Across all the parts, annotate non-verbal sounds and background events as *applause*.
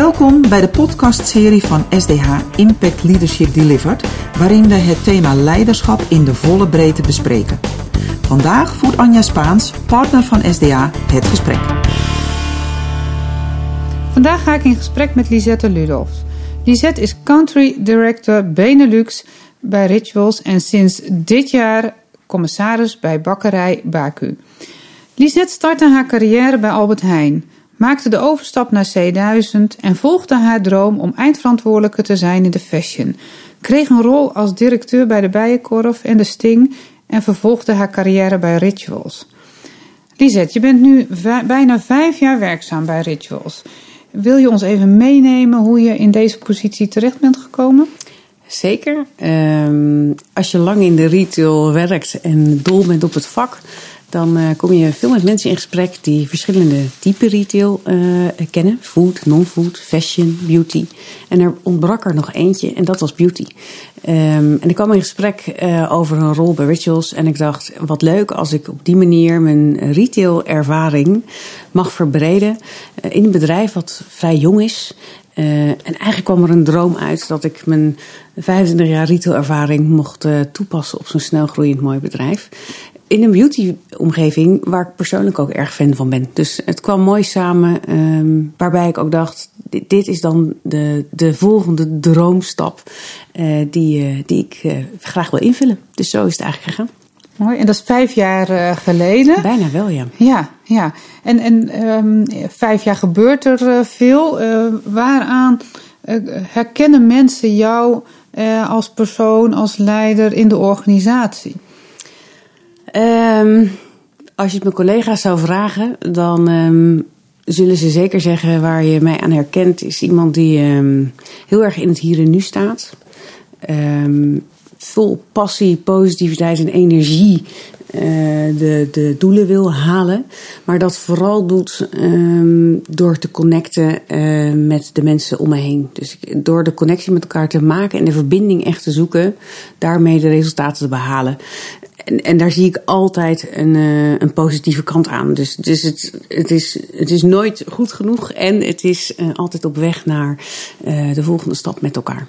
Welkom bij de podcastserie van SDH Impact Leadership Delivered, waarin we het thema leiderschap in de volle breedte bespreken. Vandaag voert Anja Spaans, partner van SDH, het gesprek. Vandaag ga ik in gesprek met Lisette Ludolf. Lisette is Country Director Benelux bij Rituals en sinds dit jaar commissaris bij bakkerij Baku. Lisette startte haar carrière bij Albert Heijn maakte de overstap naar C1000 en volgde haar droom om eindverantwoordelijke te zijn in de fashion. Kreeg een rol als directeur bij de Bijenkorf en de Sting en vervolgde haar carrière bij Rituals. Lisette, je bent nu bijna vijf jaar werkzaam bij Rituals. Wil je ons even meenemen hoe je in deze positie terecht bent gekomen? Zeker. Um, als je lang in de retail werkt en dol bent op het vak, dan uh, kom je veel met mensen in gesprek die verschillende typen retail uh, kennen. Food, non-food, fashion, beauty. En er ontbrak er nog eentje en dat was beauty. Um, en ik kwam in gesprek uh, over een rol bij Rituals. En ik dacht, wat leuk als ik op die manier mijn retail ervaring mag verbreden. in een bedrijf wat vrij jong is. en eigenlijk kwam er een droom uit dat ik mijn 25 jaar retail ervaring mocht toepassen op zo'n snelgroeiend mooi bedrijf in een beauty-omgeving waar ik persoonlijk ook erg fan van ben. Dus het kwam mooi samen, um, waarbij ik ook dacht: dit, dit, is dan de, de volgende droomstap uh, die, uh, die ik uh, graag wil invullen. Dus zo is het eigenlijk gegaan. Mooi, en dat is vijf jaar geleden. Bijna wel, ja. Ja, ja. En, en um, vijf jaar gebeurt er veel. waaraan herkennen mensen jou als persoon, als leider in de organisatie? Um, als je het mijn collega's zou vragen, dan um, zullen ze zeker zeggen waar je mij aan herkent, is iemand die um, heel erg in het hier en nu staat. vol passie, positiviteit en energie uh, de, de doelen wil halen. Maar dat vooral doet door te connecten uh, met de mensen om me heen. Dus door de connectie met elkaar te maken en de verbinding echt te zoeken, daarmee de resultaten te behalen. En, en daar zie ik altijd een, uh, een positieve kant aan. Dus, dus het, het, is, het is nooit goed genoeg en het is uh, altijd op weg naar uh, de volgende stap met elkaar.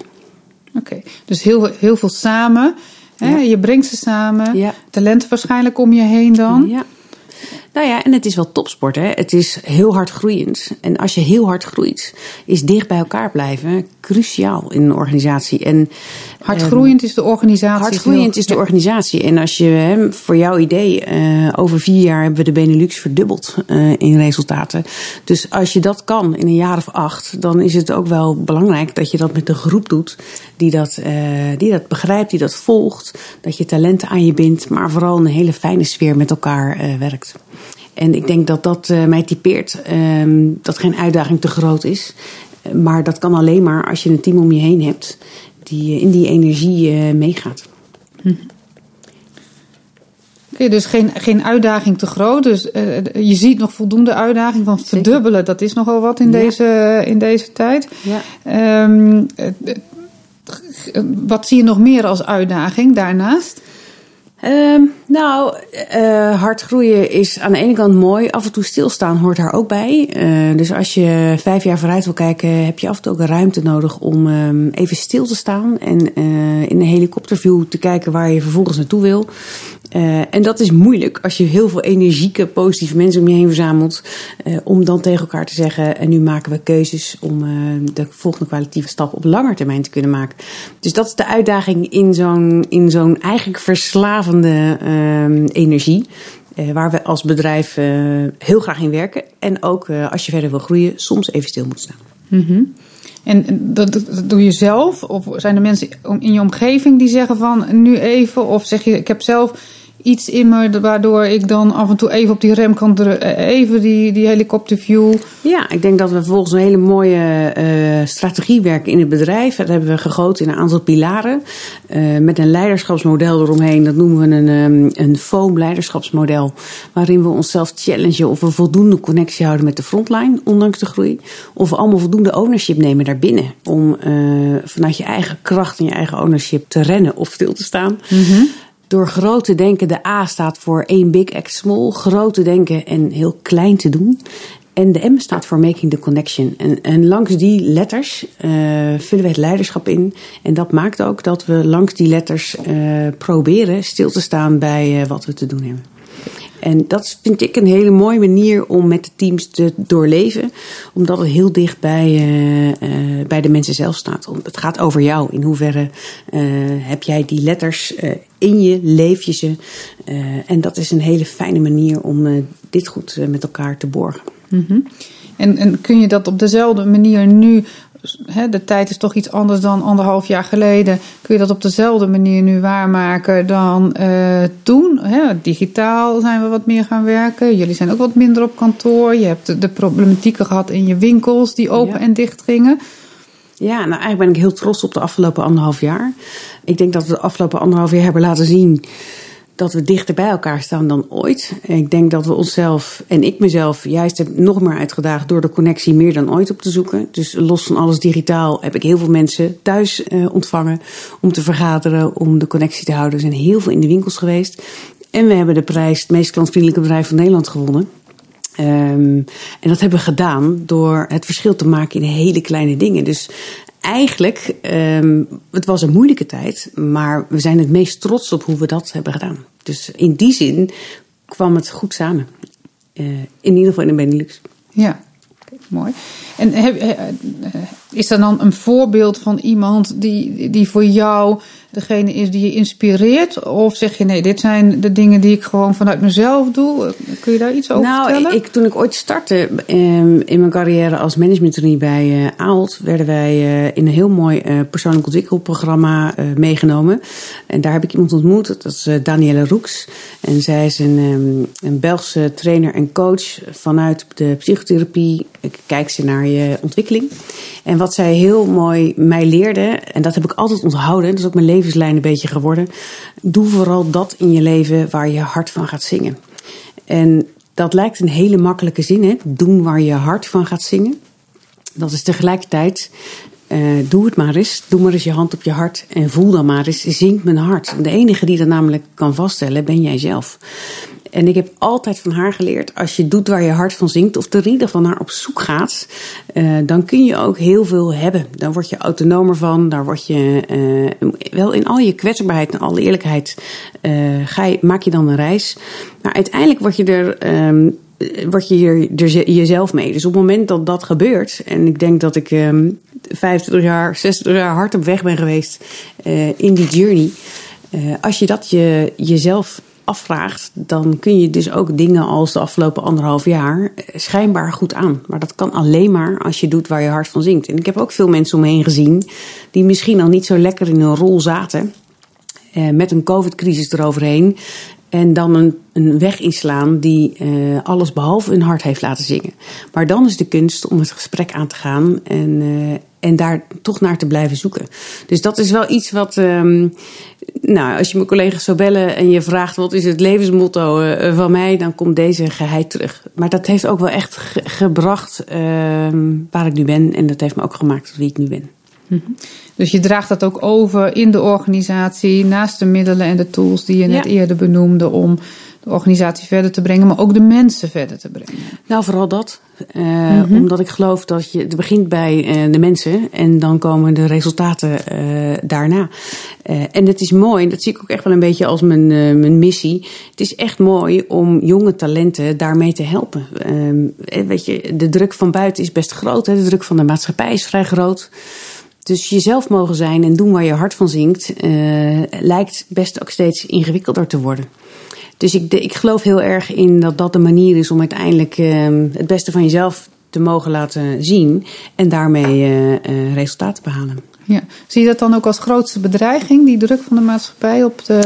Oké, okay. dus heel, heel veel samen. Hè? Ja. Je brengt ze samen. Ja. Talenten waarschijnlijk om je heen dan. Ja. Nou ja, en het is wel topsport. Hè? Het is heel hard groeiend. En als je heel hard groeit, is dicht bij elkaar blijven cruciaal in een organisatie. En, hardgroeiend is de organisatie. Hardgroeiend is de organisatie. En als je hè, voor jouw idee, uh, over vier jaar hebben we de Benelux verdubbeld uh, in resultaten. Dus als je dat kan in een jaar of acht, dan is het ook wel belangrijk dat je dat met een groep doet die dat, uh, die dat begrijpt, die dat volgt. Dat je talenten aan je bindt, maar vooral een hele fijne sfeer met elkaar werkt. En ik denk dat dat uh, mij typeert. Uh, dat geen uitdaging te groot is. Maar dat kan alleen maar als je een team om je heen hebt die in die energie meegaat. Hm. Okay, dus geen, geen uitdaging te groot. Dus je ziet nog voldoende uitdaging van verdubbelen. Dat is nogal wat in, ja. deze, in deze tijd. Ja. Um, wat zie je nog meer als uitdaging daarnaast? Um, nou, uh, hard groeien is aan de ene kant mooi. Af en toe stilstaan hoort daar ook bij. Uh, dus als je vijf jaar vooruit wil kijken, heb je af en toe ook ruimte nodig om um, even stil te staan. En uh, in een helikopterview te kijken waar je vervolgens naartoe wil. En dat is moeilijk als je heel veel energieke, positieve mensen om je heen verzamelt. Om dan tegen elkaar te zeggen: en nu maken we keuzes om de volgende kwalitatieve stap op lange termijn te kunnen maken. Dus dat is de uitdaging in zo'n, in zo'n eigenlijk verslavende energie. waar we als bedrijf heel graag in werken. En ook als je verder wil groeien, soms even stil moet staan. Mm-hmm. En dat, dat, doe je zelf? Of zijn er mensen in je omgeving die zeggen van nu even? Of zeg je, ik heb zelf iets in me waardoor ik dan af en toe even op die rem kan drukken. Eh, even die, die helikopterview. Ja, ik denk dat we volgens een hele mooie uh, strategie werken in het bedrijf. Dat hebben we gegoten in een aantal pilaren. Uh, met een leiderschapsmodel eromheen. Dat noemen we een, um, een foam leiderschapsmodel. Waarin we onszelf challengen of we voldoende connectie houden met de frontline, ondanks de groei. Of we allemaal voldoende ownership nemen daarbinnen. Om uh, vanuit je eigen kracht en je eigen ownership te rennen of stil te staan. Mm -hmm door groot te denken, de A staat voor één big act small, groot te denken en heel klein te doen. En de M staat voor Making the Connection. En, en langs die letters vullen we het leiderschap in. En dat maakt ook dat we langs die letters proberen stil te staan bij wat we te doen hebben. En dat vind ik een hele mooie manier om met de teams te doorleven. Omdat het heel dicht bij, uh, uh, bij de mensen zelf staat. Het gaat over jou. In hoeverre uh, heb jij die letters in je, leef je ze. en dat is een hele fijne manier om dit goed met elkaar te borgen. -hmm. en, en kun je dat op dezelfde manier nu de tijd is toch iets anders dan anderhalf jaar geleden. Kun je dat op dezelfde manier nu waarmaken dan uh, toen? digitaal zijn we wat meer gaan werken. Jullie zijn ook wat minder op kantoor. Je hebt de, problematieken gehad in je winkels die open en dicht gingen. Ja, nou eigenlijk ben ik heel trots op de afgelopen anderhalf jaar. Ik denk dat we de afgelopen anderhalf jaar hebben laten zien dat we dichter bij elkaar staan dan ooit. Ik denk dat we onszelf en ik mezelf juist heb nog meer uitgedaagd door de connectie meer dan ooit op te zoeken. Dus los van alles digitaal heb ik heel veel mensen thuis uh, ontvangen om te vergaderen, om de connectie te houden. We zijn heel veel in de winkels geweest. En we hebben de prijs het meest klantvriendelijke bedrijf van Nederland gewonnen. Um, en dat hebben we gedaan door het verschil te maken in hele kleine dingen. Dus eigenlijk, um, het was een moeilijke tijd, maar we zijn het meest trots op hoe we dat hebben gedaan. Dus in die zin kwam het goed samen. Uh, in ieder geval in de Benelux. Ja, mooi. En heb, eh, is er dan een voorbeeld van iemand die, die voor jou degene is die je inspireert? Of zeg je nee, dit zijn de dingen die ik gewoon vanuit mezelf doe? Kun je daar iets over nou, vertellen? Ik, toen ik ooit startte um, in mijn carrière als managementtrainee bij uh, Aalt, werden wij uh, in een heel mooi uh, persoonlijk ontwikkelprogramma meegenomen. En daar heb ik iemand ontmoet, dat is Danielle Roeks. En zij is een, um, een Belgische trainer en coach vanuit de psychotherapie. Kijkt ze naar je ontwikkeling. En wat zij heel mooi mij leerde, en dat heb ik altijd onthouden, dat is ook mijn levenslijn een beetje geworden. Doe vooral dat in je leven waar je hart van gaat zingen. En dat lijkt een hele makkelijke zin, hè? doen waar je hart van gaat zingen. Dat is tegelijkertijd, uh, doe het maar eens, doe maar eens je hand op je hart en voel dan maar eens, zingt mijn hart. De enige die dat namelijk kan vaststellen, ben jij zelf. En ik heb altijd van haar geleerd, als je doet waar je hart van zingt, of de rieder van haar op zoek gaat, uh, dan kun je ook heel veel hebben. Dan word je autonomer van, daar word je uh, wel in al je kwetsbaarheid en alle eerlijkheid, uh, ga je, maak je dan een reis. Maar uiteindelijk word je er. Um, word je hier er jezelf mee. Dus op het moment dat dat gebeurt, en ik denk dat ik um, 25 jaar, 60 jaar hard op weg ben geweest in die journey. Als je dat je, jezelf dan kun je dus ook dingen als de afgelopen anderhalf jaar eh, schijnbaar goed aan. Maar dat kan alleen maar als je doet waar je hart van zingt. En ik heb ook veel mensen om me heen gezien die misschien al niet zo lekker in een rol zaten. Eh, met een COVID-crisis eroverheen. En dan een, een weg inslaan die uh, alles behalve hun hart heeft laten zingen. Maar dan is de kunst om het gesprek aan te gaan en, uh, en daar toch naar te blijven zoeken. Dus dat is wel iets wat. Um, nou, als je mijn collega's zou bellen en je vraagt wat is het levensmotto uh, van mij, dan komt deze geheid terug. Maar dat heeft ook wel echt ge gebracht waar ik nu ben. En dat heeft me ook gemaakt tot wie ik nu ben. -hmm. Dus je draagt dat ook over in de organisatie, naast de middelen en de tools die je net ja. eerder benoemde, om de organisatie verder te brengen, maar ook de mensen verder te brengen. Nou, vooral dat. Uh, mm -hmm. Omdat ik geloof dat je, het begint bij uh, de mensen en dan komen de resultaten uh, daarna. en het is mooi, dat zie ik ook echt wel een beetje als mijn, mijn missie. Het is echt mooi om jonge talenten daarmee te helpen. weet je, de druk van buiten is best groot, hè? de druk van de maatschappij is vrij groot. Dus jezelf mogen zijn en doen waar je hart van zingt, uh, lijkt best ook steeds ingewikkelder te worden. Dus ik, ik geloof heel erg in dat dat de manier is om uiteindelijk uh, het beste van jezelf te mogen laten zien en daarmee uh, resultaten te behalen. Ja. Zie je dat dan ook als grootste bedreiging, die druk van de maatschappij op de,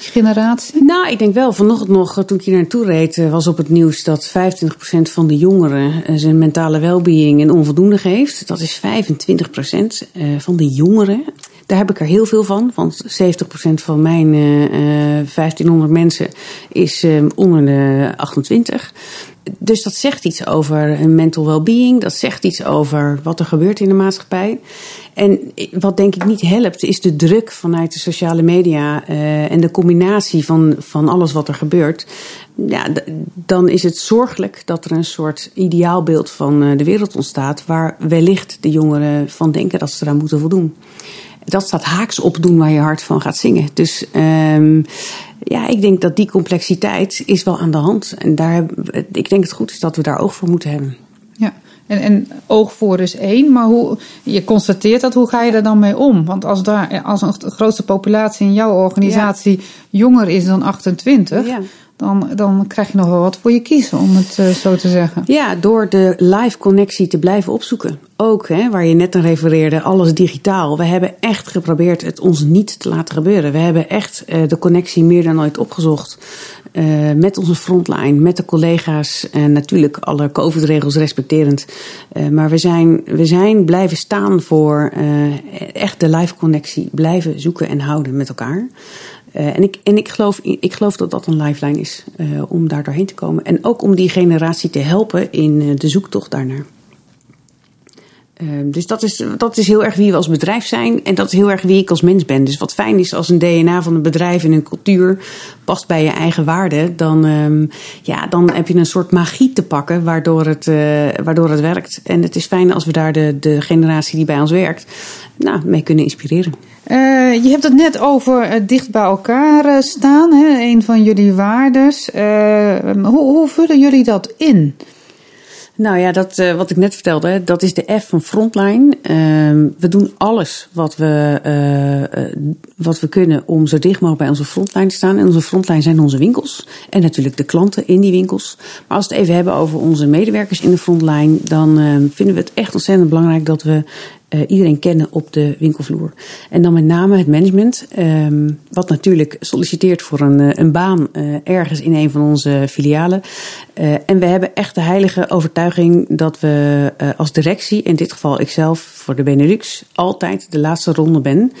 die generatie? Nou, ik denk wel. Vanochtend nog, toen ik hier naartoe reed, was op het nieuws dat 25% van de jongeren zijn mentale welbeing en onvoldoende geeft. Dat is 25% van de jongeren. Daar heb ik er heel veel van, want 70% van mijn uh, 1500 mensen is onder de 28 dus dat zegt iets over hun mental well-being. Dat zegt iets over wat er gebeurt in de maatschappij. En wat denk ik niet helpt, is de druk vanuit de sociale media uh, en de combinatie van, van alles wat er gebeurt. ja, dan is het zorgelijk dat er een soort ideaalbeeld van de wereld ontstaat. waar wellicht de jongeren van denken dat ze eraan moeten voldoen. Dat staat haaks op doen waar je hart van gaat zingen. Dus um, ja, ik denk dat die complexiteit is wel aan de hand. En daar, ik denk het goed is dat we daar oog voor moeten hebben. Ja, en, en oog voor is één, maar hoe, je constateert dat, hoe ga je er dan mee om? Want als, daar, als een grootste populatie in jouw organisatie jonger is dan 28, ja dan, dan krijg je nog wel wat voor je kiezen, om het uh, zo te zeggen. Ja, door de live connectie te blijven opzoeken. Ook, hè, waar je net aan refereerde, alles digitaal. We hebben echt geprobeerd het ons niet te laten gebeuren. We hebben echt uh, de connectie meer dan ooit opgezocht. Uh, met onze frontline, met de collega's. En natuurlijk alle COVID-regels respecterend. maar we zijn, we zijn blijven staan voor echt de live connectie. Blijven zoeken en houden met elkaar. Uh, en ik, en ik, geloof, ik geloof dat dat een lifeline is uh, om daar doorheen te komen. En ook om die generatie te helpen in uh, de zoektocht daarnaar. Dus dat is, dat is heel erg wie we als bedrijf zijn en dat is heel erg wie ik als mens ben. Dus wat fijn is als een DNA van een bedrijf en een cultuur past bij je eigen waarden, dan, um, ja, dan heb je een soort magie te pakken waardoor het, waardoor het werkt. En het is fijn als we daar de, de generatie die bij ons werkt nou, mee kunnen inspireren. Uh, je hebt het net over uh, dicht bij elkaar staan, hè? een van jullie waardes. hoe, hoe vullen jullie dat in? Nou ja, dat, uh, wat ik net vertelde, dat is de F van Frontline. Uh, we doen alles wat we, uh, wat we kunnen om zo dicht mogelijk bij onze frontline te staan. En onze frontline zijn onze winkels. En natuurlijk de klanten in die winkels. Maar als we het even hebben over onze medewerkers in de frontline, dan ehm, vinden we het echt ontzettend belangrijk dat we uh, iedereen kennen op de winkelvloer. En dan met name het management, um, wat natuurlijk solliciteert voor een, eh, een baan uh, ergens in een van onze filialen. En we hebben echt de heilige overtuiging dat we als directie, in dit geval ikzelf voor de Benelux, altijd de laatste ronde ben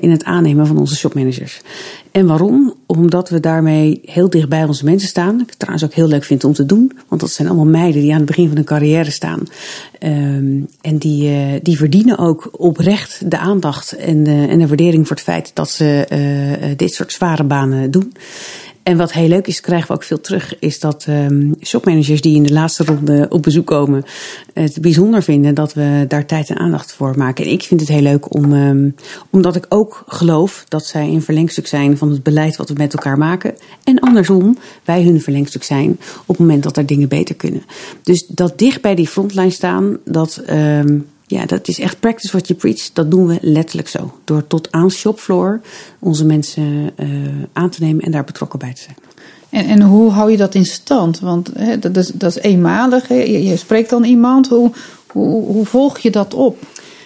in het aannemen van onze shopmanagers. En waarom? Omdat we daarmee heel dicht bij onze mensen staan. Ik trouwens ook heel leuk vind om te doen. Want dat zijn allemaal meiden die aan het begin van hun carrière staan. Um, en die, uh, die verdienen ook oprecht de aandacht en de, en de waardering voor het feit dat ze uh, dit soort zware banen doen. En wat heel leuk is, krijgen we ook veel terug, is dat um, shopmanagers die in de laatste ronde op bezoek komen, het bijzonder vinden dat we daar tijd en aandacht voor maken. En ik vind het heel leuk om, um, omdat ik ook geloof dat zij een verlengstuk zijn van het beleid wat we met elkaar maken. En andersom, wij hun verlengstuk zijn op het moment dat er dingen beter kunnen. Dus dat dicht bij die frontline staan, dat. Um, ja, dat is echt practice what you preach. Dat doen we letterlijk zo. Door tot aan shopfloor onze mensen uh, aan te nemen en daar betrokken bij te zijn. En, en hoe hou je dat in stand? Want dat, is, dat is eenmalig. Je, je, spreekt dan iemand. Hoe, hoe, hoe volg je dat op?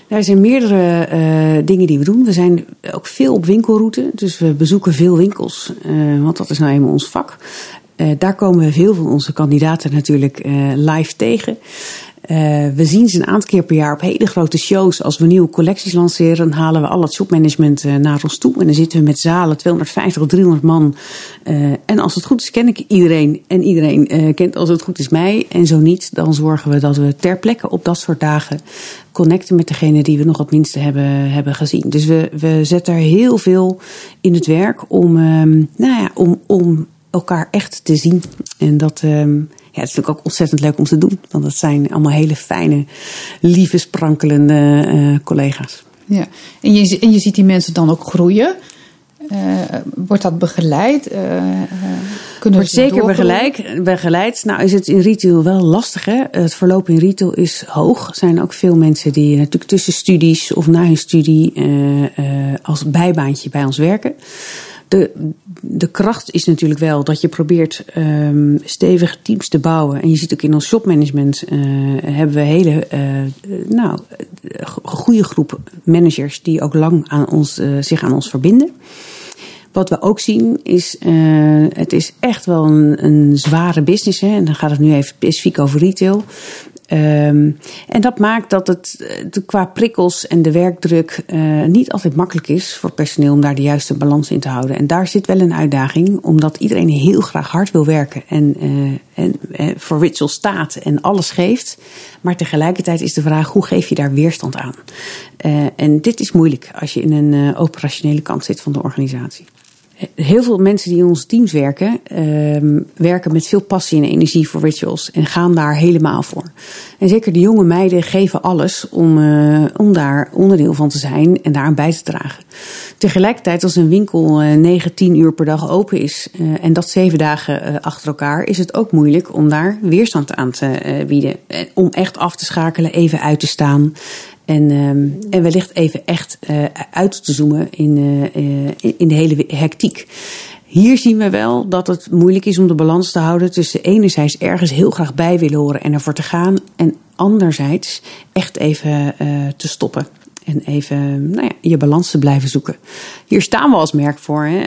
Er zijn meerdere uh, dingen die we doen. We zijn ook veel op winkelroute. Dus we bezoeken veel winkels. Uh, want dat is nou eenmaal ons vak. Uh, daar komen we veel van onze kandidaten natuurlijk live tegen. Uh, we zien ze een aantal keer per jaar op hele grote shows. Als we nieuwe collecties lanceren, dan halen we al het shopmanagement uh, naar ons toe. En dan zitten we met zalen 250 300 man. Uh, en als het goed is, ken ik iedereen. En iedereen kent als het goed is mij. En zo niet, dan zorgen we dat we ter plekke op dat soort dagen connecten met degene die we nog het minste hebben, hebben gezien. Dus we, we zetten er heel veel in het werk om, um, nou ja, om, om elkaar echt te zien. En dat. Ja, het is natuurlijk ook ontzettend leuk om te doen. Want dat zijn allemaal hele fijne, lieve, sprankelende uh, collega's. Ja, en je, en je ziet die mensen dan ook groeien. Uh, wordt dat begeleid? Uh, kunnen wordt zeker begeleid, begeleid. Nou is het in retail wel lastig. Hè? Het verloop in retail is hoog. Er zijn ook veel mensen die natuurlijk tussen studies of na hun studie als bijbaantje bij ons werken de, de kracht is natuurlijk wel dat je probeert um, stevige teams te bouwen. En je ziet ook in ons shopmanagement uh, hebben we hele uh, nou, goede groep managers die ook lang aan ons, zich aan ons verbinden. Wat we ook zien is, het is echt wel een, een zware business. Hè? En dan gaat het nu even specifiek over retail. Um, en dat maakt dat het de, qua prikkels en de werkdruk uh, niet altijd makkelijk is voor personeel om daar de juiste balans in te houden. En daar zit wel een uitdaging, omdat iedereen heel graag hard wil werken en, uh, en uh, voor Ritual staat en alles geeft. Maar tegelijkertijd is de vraag, hoe geef je daar weerstand aan? en dit is moeilijk als je in een operationele kant zit van de organisatie. Heel veel mensen die in onze teams werken, ehm, werken met veel passie en energie voor rituals en gaan daar helemaal voor. En zeker de jonge meiden geven alles om, uh, om daar onderdeel van te zijn en daaraan bij te dragen. Tegelijkertijd, als een winkel uh, 9, 10 uur per dag open is uh, en dat zeven dagen achter elkaar, is het ook moeilijk om daar weerstand aan te bieden. om echt af te schakelen, even uit te staan. En, um, en wellicht even echt uh, uit te zoomen in, uh, in de hele hectiek. Hier zien we wel dat het moeilijk is om de balans te houden tussen enerzijds ergens heel graag bij willen horen en ervoor te gaan. En anderzijds echt even te stoppen. En even nou ja, je balans te blijven zoeken. Hier staan we als merk voor. Hè?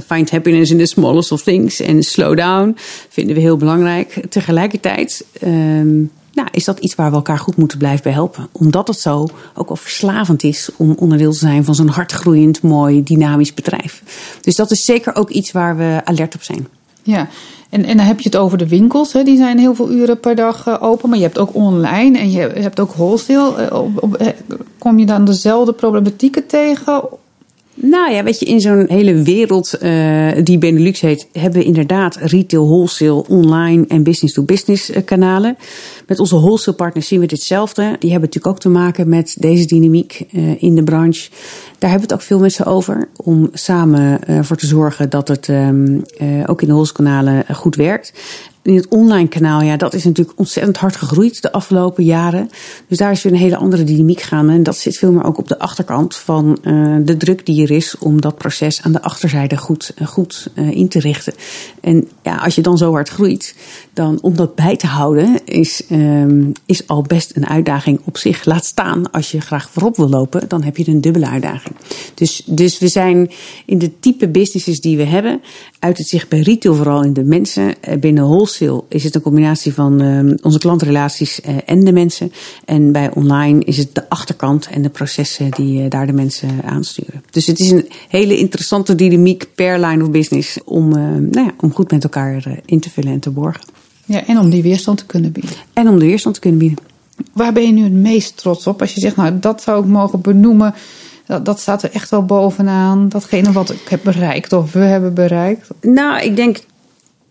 Find happiness in the smallest of things. En slow down vinden we heel belangrijk. Tegelijkertijd um, nou, is dat iets waar we elkaar goed moeten blijven bij helpen. Omdat het zo ook wel verslavend is om onderdeel te zijn van zo'n hardgroeiend, mooi, dynamisch bedrijf. Dus dat is zeker ook iets waar we alert op zijn. Ja, en, en dan heb je het over de winkels. Hè. Die zijn heel veel uren per dag uh, open. Maar je hebt ook online en je hebt ook wholesale. Op, op, kom je dan dezelfde problematieken tegen? Nou ja, weet je, in zo'n hele wereld uh, die Benelux heet, hebben we inderdaad retail, wholesale, online en business-to-business -business kanalen. Met onze wholesale partners zien we ditzelfde. Die hebben natuurlijk ook te maken met deze dynamiek uh, in de branche. Daar hebben we het ook veel met ze over. Om samen uh, voor te zorgen dat het um, ook in de wholesale kanalen goed werkt in het online kanaal, ja, dat is natuurlijk ontzettend hard gegroeid de afgelopen jaren. Dus daar is weer een hele andere dynamiek gaan. En dat zit veel meer ook op de achterkant van uh, de druk die er is om dat proces aan de achterzijde goed, uh, goed uh, in te richten. En ja, als je dan zo hard groeit, dan om dat bij te houden is, um, is al best een uitdaging op zich. Laat staan, als je graag voorop wil lopen, dan heb je een dubbele uitdaging. Dus, dus we zijn in de type businesses die we hebben, uit het zich bij retail vooral in de mensen. Binnen wholesale is het een combinatie van uh, onze klantrelaties uh, en de mensen. En bij online is het de achterkant en de processen die uh, daar de mensen aansturen. Dus het is een hele interessante dynamiek per line of business om, nou ja, om goed met elkaar in te vullen en te borgen. Ja, en om die weerstand te kunnen bieden. En om de weerstand te kunnen bieden. Waar ben je nu het meest trots op? Als je zegt, nou dat zou ik mogen benoemen dat, dat staat er echt wel bovenaan. Datgene wat ik heb bereikt of we hebben bereikt. Nou, ik denk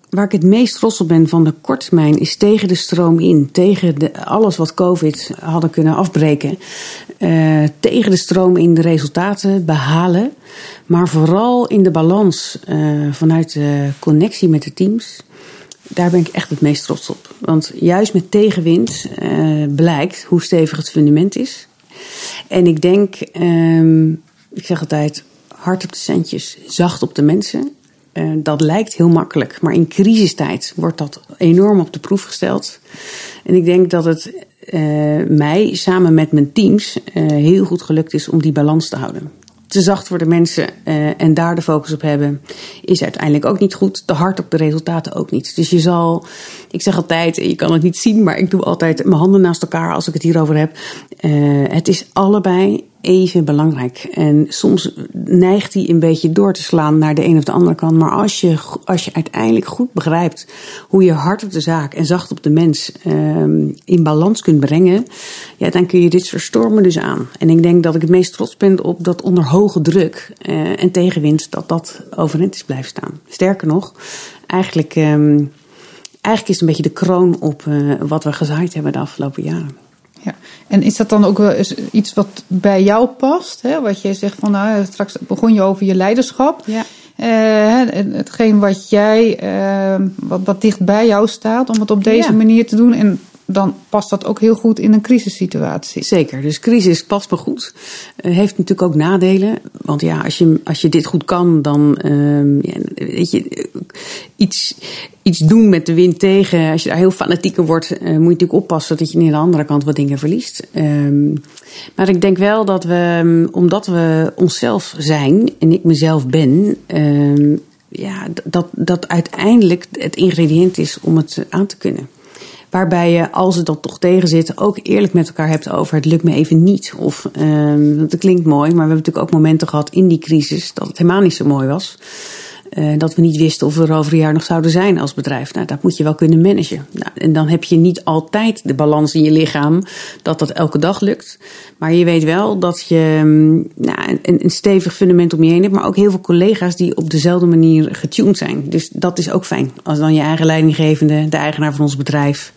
waar ik het meest trots op ben van de korttermijn is tegen de stroom in. Tegen alles wat COVID hadden kunnen afbreken. Uh, tegen de stroom in de resultaten behalen. Maar vooral in de balans uh, vanuit de connectie met de teams. Daar ben ik echt het meest trots op. Want juist met tegenwind uh, blijkt hoe stevig het fundament is. En ik denk, um, ik zeg altijd, hard op de centjes, zacht op de mensen. Uh, dat lijkt heel makkelijk, maar in crisistijd wordt dat enorm op de proef gesteld. En ik denk dat het uh, mij samen met mijn teams uh, heel goed gelukt is om die balans te houden te zacht voor de mensen uh, en daar de focus op hebben, is uiteindelijk ook niet goed. Te hard op de resultaten ook niet. Dus je zal, ik zeg altijd, je kan het niet zien, maar ik doe altijd mijn handen naast elkaar als ik het hierover heb. Uh, het is allebei even belangrijk. En soms neigt hij een beetje door te slaan naar de een of de andere kant. Maar als je, als je uiteindelijk goed begrijpt hoe je hard op de zaak en zacht op de mens um, in balans kunt brengen, ja, dan kun je dit soort stormen dus aan. En ik denk dat ik het meest trots ben op dat onder hoge druk uh, en tegenwind dat dat overeind is blijven staan. Sterker nog, eigenlijk, um, eigenlijk is het een beetje de kroon op uh, wat we gezaaid hebben de afgelopen jaren. Ja, en is dat dan ook wel iets wat bij jou past? Hè? Wat je zegt van, nou, straks begon je over je leiderschap. Ja. Uh, hetgeen wat jij, uh, wat, wat dicht bij jou staat, om het op deze ja. manier te doen. En dan past dat ook heel goed in een crisissituatie. Zeker, dus crisis past me goed. Uh, heeft natuurlijk ook nadelen. Want ja, als je, als je dit goed kan, dan uh, ja, weet je, iets, iets doen met de wind tegen. Als je daar heel fanatiek in wordt, uh, moet je natuurlijk oppassen dat je niet aan de andere kant wat dingen verliest. Um, maar ik denk wel dat we, omdat we onszelf zijn en ik mezelf ben, ja, dat, dat uiteindelijk het ingrediënt is om het aan te kunnen. Waarbij je, als het dan toch tegen zit, ook eerlijk met elkaar hebt over het lukt me even niet. Of, um, dat klinkt mooi, maar we hebben natuurlijk ook momenten gehad in die crisis dat het helemaal niet zo mooi was. Uh, dat we niet wisten of we er over een jaar nog zouden zijn als bedrijf. Nou, dat moet je wel kunnen managen. Nou, en dan heb je niet altijd de balans in je lichaam dat dat elke dag lukt. Maar je weet wel dat je mm, nou, een, stevig fundament om je heen hebt, maar ook heel veel collega's die op dezelfde manier getuned zijn. Dus dat is ook fijn. Als dan je eigen leidinggevende, de eigenaar van ons bedrijf,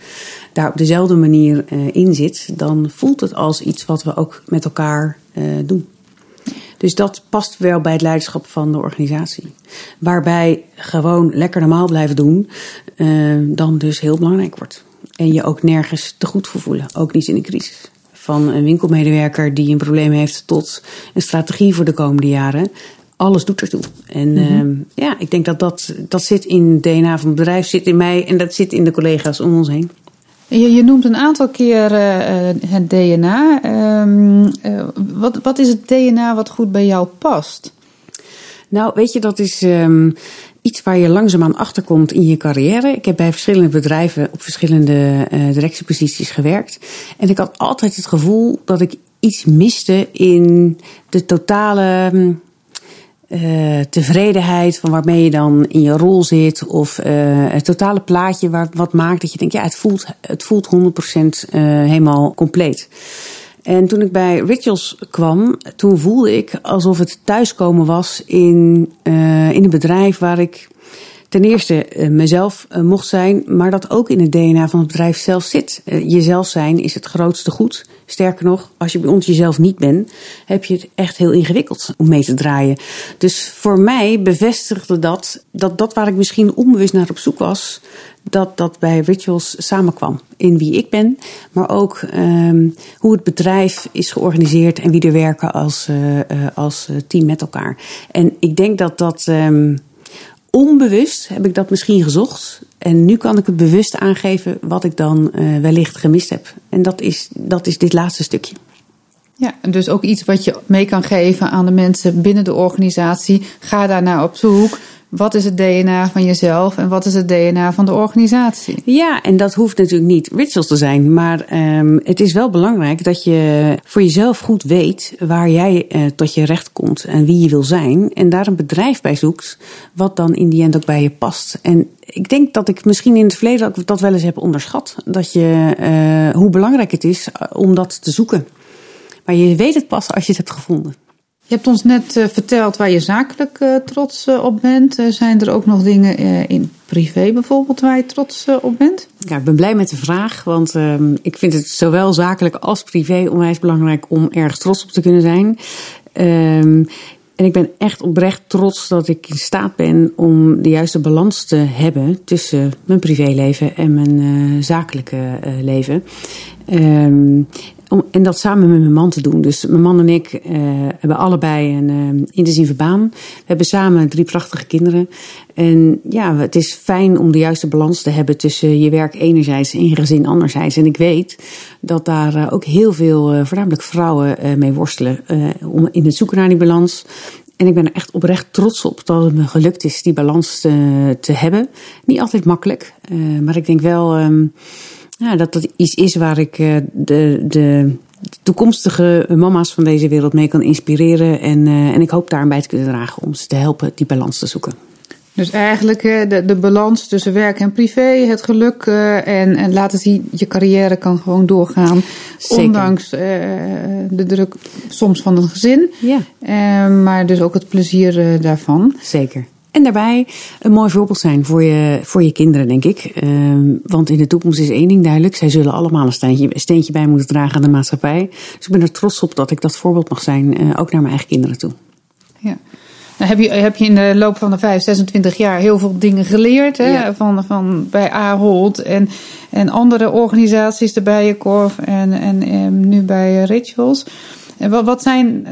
daar op dezelfde manier uh, in zit, dan voelt het als iets wat we ook met elkaar uh, doen. Dus dat past wel bij het leiderschap van de organisatie. Waarbij gewoon lekker normaal blijven doen, uh, dan dus heel belangrijk wordt. En je ook nergens te goed voor voelen, ook niet in de crisis. Van een winkelmedewerker die een probleem heeft tot een strategie voor de komende jaren. Alles doet ertoe. En mm -hmm. uh, ja, ik denk dat, dat dat zit in het DNA van het bedrijf, zit in mij en dat zit in de collega's om ons heen. Je, je noemt een aantal keer uh, het DNA. Um, uh, wat, wat is het DNA wat goed bij jou past? Nou, weet je, dat is um, iets waar je langzaamaan achterkomt in je carrière. Ik heb bij verschillende bedrijven op verschillende directieposities gewerkt. En ik had altijd het gevoel dat ik iets miste in de totale. Um, uh, tevredenheid van waarmee je dan in je rol zit. Of uh, het totale plaatje waar, wat maakt dat je denkt, ja, het voelt, het voelt 100% uh, helemaal compleet. En toen ik bij Rituals kwam, toen voelde ik alsof het thuiskomen was in, in een bedrijf waar ik ten eerste uh, mezelf uh, mocht zijn, maar dat ook in het DNA van het bedrijf zelf zit. Uh, jezelf zijn is het grootste goed. Sterker nog, als je bij ons jezelf niet bent, heb je het echt heel ingewikkeld om mee te draaien. Dus voor mij bevestigde dat, dat dat waar ik misschien onbewust naar op zoek was, dat dat bij Rituals samenkwam. In wie ik ben, maar ook um, hoe het bedrijf is georganiseerd en wie er werken als, uh, als team met elkaar. En ik denk dat dat. Um, onbewust heb ik dat misschien gezocht. En nu kan ik het bewust aangeven wat ik dan uh, wellicht gemist heb. En dat is, dat is dit laatste stukje. Ja, dus ook iets wat je mee kan geven aan de mensen binnen de organisatie. Ga daar naar op zoek. Wat is het DNA van jezelf en wat is het DNA van de organisatie? Ja, en dat hoeft natuurlijk niet rituals te zijn. Maar um, het is wel belangrijk dat je voor jezelf goed weet waar jij uh, tot je recht komt en wie je wil zijn. En daar een bedrijf bij zoekt wat dan in die end ook bij je past. En ik denk dat ik misschien in het verleden ook dat wel eens heb onderschat. Dat je, uh, hoe belangrijk het is om dat te zoeken. Maar je weet het pas als je het hebt gevonden. Je hebt ons net uh, verteld waar je zakelijk uh, trots uh, op bent. zijn er ook nog dingen in privé bijvoorbeeld waar je trots op bent? Ja, ik ben blij met de vraag, want ehm, ik vind het zowel zakelijk als privé onwijs belangrijk om ergens trots op te kunnen zijn. Um, en ik ben echt oprecht trots dat ik in staat ben om de juiste balans te hebben tussen mijn privéleven en mijn zakelijke leven. Um, om, en dat samen met mijn man te doen. Dus mijn man en ik uh, hebben allebei een uh, intensieve baan. We hebben samen drie prachtige kinderen. En ja, het is fijn om de juiste balans te hebben tussen je werk enerzijds en je gezin anderzijds. En ik weet dat daar uh, ook heel veel, voornamelijk vrouwen, mee worstelen om in het zoeken naar die balans. En ik ben er echt oprecht trots op dat het me gelukt is die balans te, te hebben. Niet altijd makkelijk, maar ik denk wel. Um, ja, dat dat iets is waar ik uh, de, de toekomstige mama's van deze wereld mee kan inspireren. En, uh, en ik hoop daar bij te kunnen dragen om ze te helpen die balans te zoeken. Dus eigenlijk de, de balans tussen werk en privé, het geluk en, en laten zien, je carrière kan gewoon doorgaan. Zeker. Ondanks uh, de druk soms van een gezin. Ja. Uh, maar dus ook het plezier daarvan. Zeker. En daarbij een mooi voorbeeld zijn voor je, voor je kinderen, denk ik. Uh, want in de toekomst is één ding duidelijk. Zij zullen allemaal een steentje, steentje bij moeten dragen aan de maatschappij. Dus ik ben er trots op dat ik dat voorbeeld mag zijn, uh, ook naar mijn eigen kinderen toe. Ja. Nou, heb, je, heb je in de loop van de 5, 26 jaar heel veel dingen geleerd. Hè? Ja. Van, van bij Ahold en, en andere organisaties, de Bijenkorf en, en, en nu bij Rituals. En wat zijn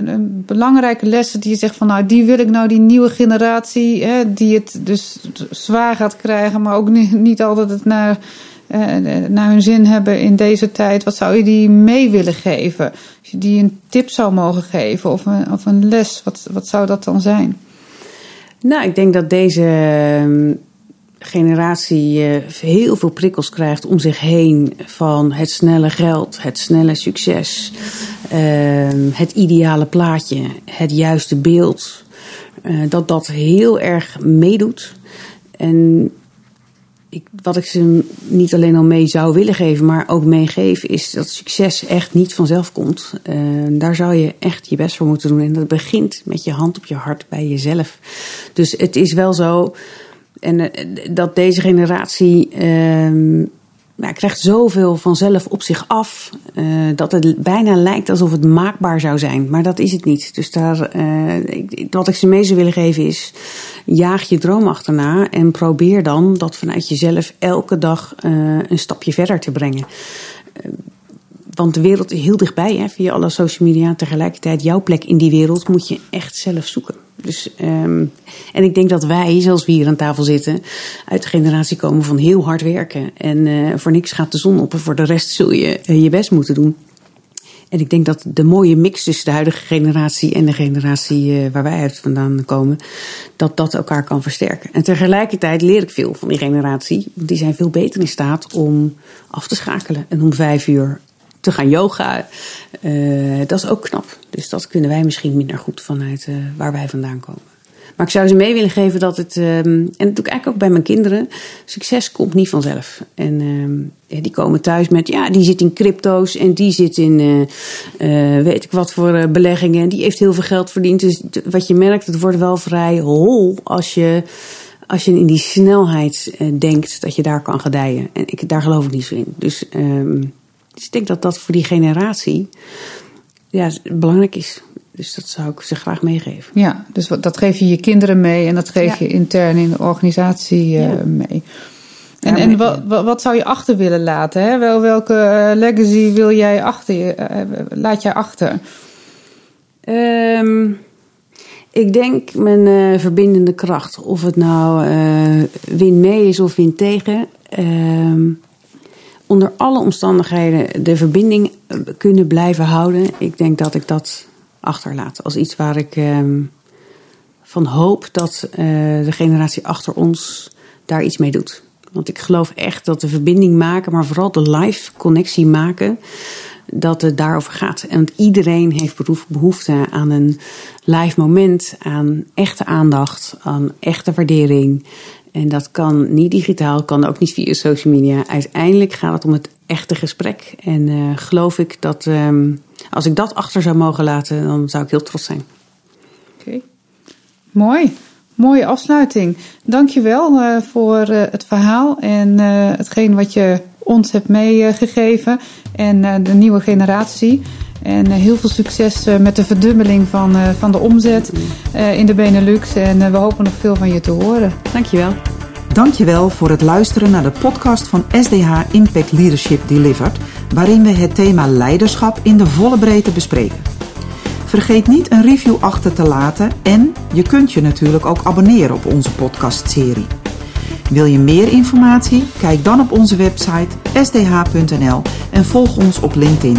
belangrijke lessen die je zegt van nou die wil ik nou die nieuwe generatie hè, die het dus zwaar gaat krijgen, maar ook *laughs* niet, altijd het naar, eh, naar hun zin hebben in deze tijd. Wat zou je die mee willen geven? Als je die een tip zou mogen geven of een, of een les, wat, wat zou dat dan zijn? Nou, ik denk dat deze generatie heel veel prikkels krijgt om zich heen van het snelle geld, het snelle succes, het ideale plaatje, het juiste beeld. dat dat heel erg meedoet. En ik, wat ik ze niet alleen al mee zou willen geven, maar ook meegeven, is dat succes echt niet vanzelf komt. Uh, daar zou je echt je best voor moeten doen. En dat begint met je hand op je hart bij jezelf. Dus het is wel zo. En uh, dat deze generatie ja, krijgt zoveel vanzelf op zich af. Uh, dat het bijna lijkt alsof het maakbaar zou zijn. Maar dat is het niet. Dus daar, uh, wat ik ze mee zou willen geven is. Jaag je droom achterna. En probeer dan dat vanuit jezelf elke dag een stapje verder te brengen. Want de wereld is heel dichtbij, hè, via alle social media. Tegelijkertijd, jouw plek in die wereld moet je echt zelf zoeken. Dus, um, en ik denk dat wij, zoals we hier aan tafel zitten, uit de generatie komen van heel hard werken. En uh, voor niks gaat de zon op en voor de rest zul je uh, je best moeten doen. En ik denk dat de mooie mix tussen de huidige generatie en de generatie uh, waar wij uit vandaan komen, dat dat elkaar kan versterken. En tegelijkertijd leer ik veel van die generatie. Die zijn veel beter in staat om af te schakelen en om vijf uur te gaan yoga. Uh, dat is ook knap. Dus dat kunnen wij misschien minder goed vanuit uh, waar wij vandaan komen. Maar ik zou ze mee willen geven dat het, um, en dat doe ik eigenlijk ook bij mijn kinderen, succes komt niet vanzelf. En um, die komen thuis met, ja, die zit in crypto's en die zit in, uh, weet ik wat voor beleggingen. En die heeft heel veel geld verdiend. Dus wat je merkt, het wordt wel vrij hol als je als je in die snelheid denkt dat je daar kan gedijen. En ik, daar geloof ik niet zo in. Dus um, dus ik denk dat dat voor die generatie ja, belangrijk is. Dus dat zou ik ze graag meegeven. Ja, dus dat geef je je kinderen mee en dat geef ja. je intern in de organisatie uh, ja. mee. En, ja, en wat, wat zou je achter willen laten? Hè? Wel, welke uh, legacy wil jij achter, uh, laat jij achter? Um, ik denk mijn verbindende kracht. Of het nou win mee is of win tegen. Um, onder alle omstandigheden de verbinding kunnen blijven houden. Ik denk dat ik dat achterlaat als iets waar ik um, van hoop dat uh, de generatie achter ons daar iets mee doet. Want ik geloof echt dat de verbinding maken, maar vooral de live connectie maken, dat het daarover gaat. En want iedereen heeft behoefte aan een live moment, aan echte aandacht, aan echte waardering. En dat kan niet digitaal, kan ook niet via social media. Uiteindelijk gaat het om het echte gesprek. En uh, geloof ik dat um, als ik dat achter zou mogen laten, dan zou ik heel trots zijn. Oké, mooi. Mooie afsluiting. Dankjewel uh, voor uh, het verhaal en hetgeen wat je ons hebt meegegeven. en de nieuwe generatie. En heel veel succes met de verdubbeling van, van de omzet in de Benelux. En we hopen nog veel van je te horen. Dankjewel. Dankjewel voor het luisteren naar de podcast van SDH Impact Leadership Delivered, waarin we het thema leiderschap in de volle breedte bespreken. Vergeet niet een review achter te laten en je kunt je natuurlijk ook abonneren op onze podcastserie. Wil je meer informatie? Kijk dan op onze website sdh.nl en volg ons op LinkedIn.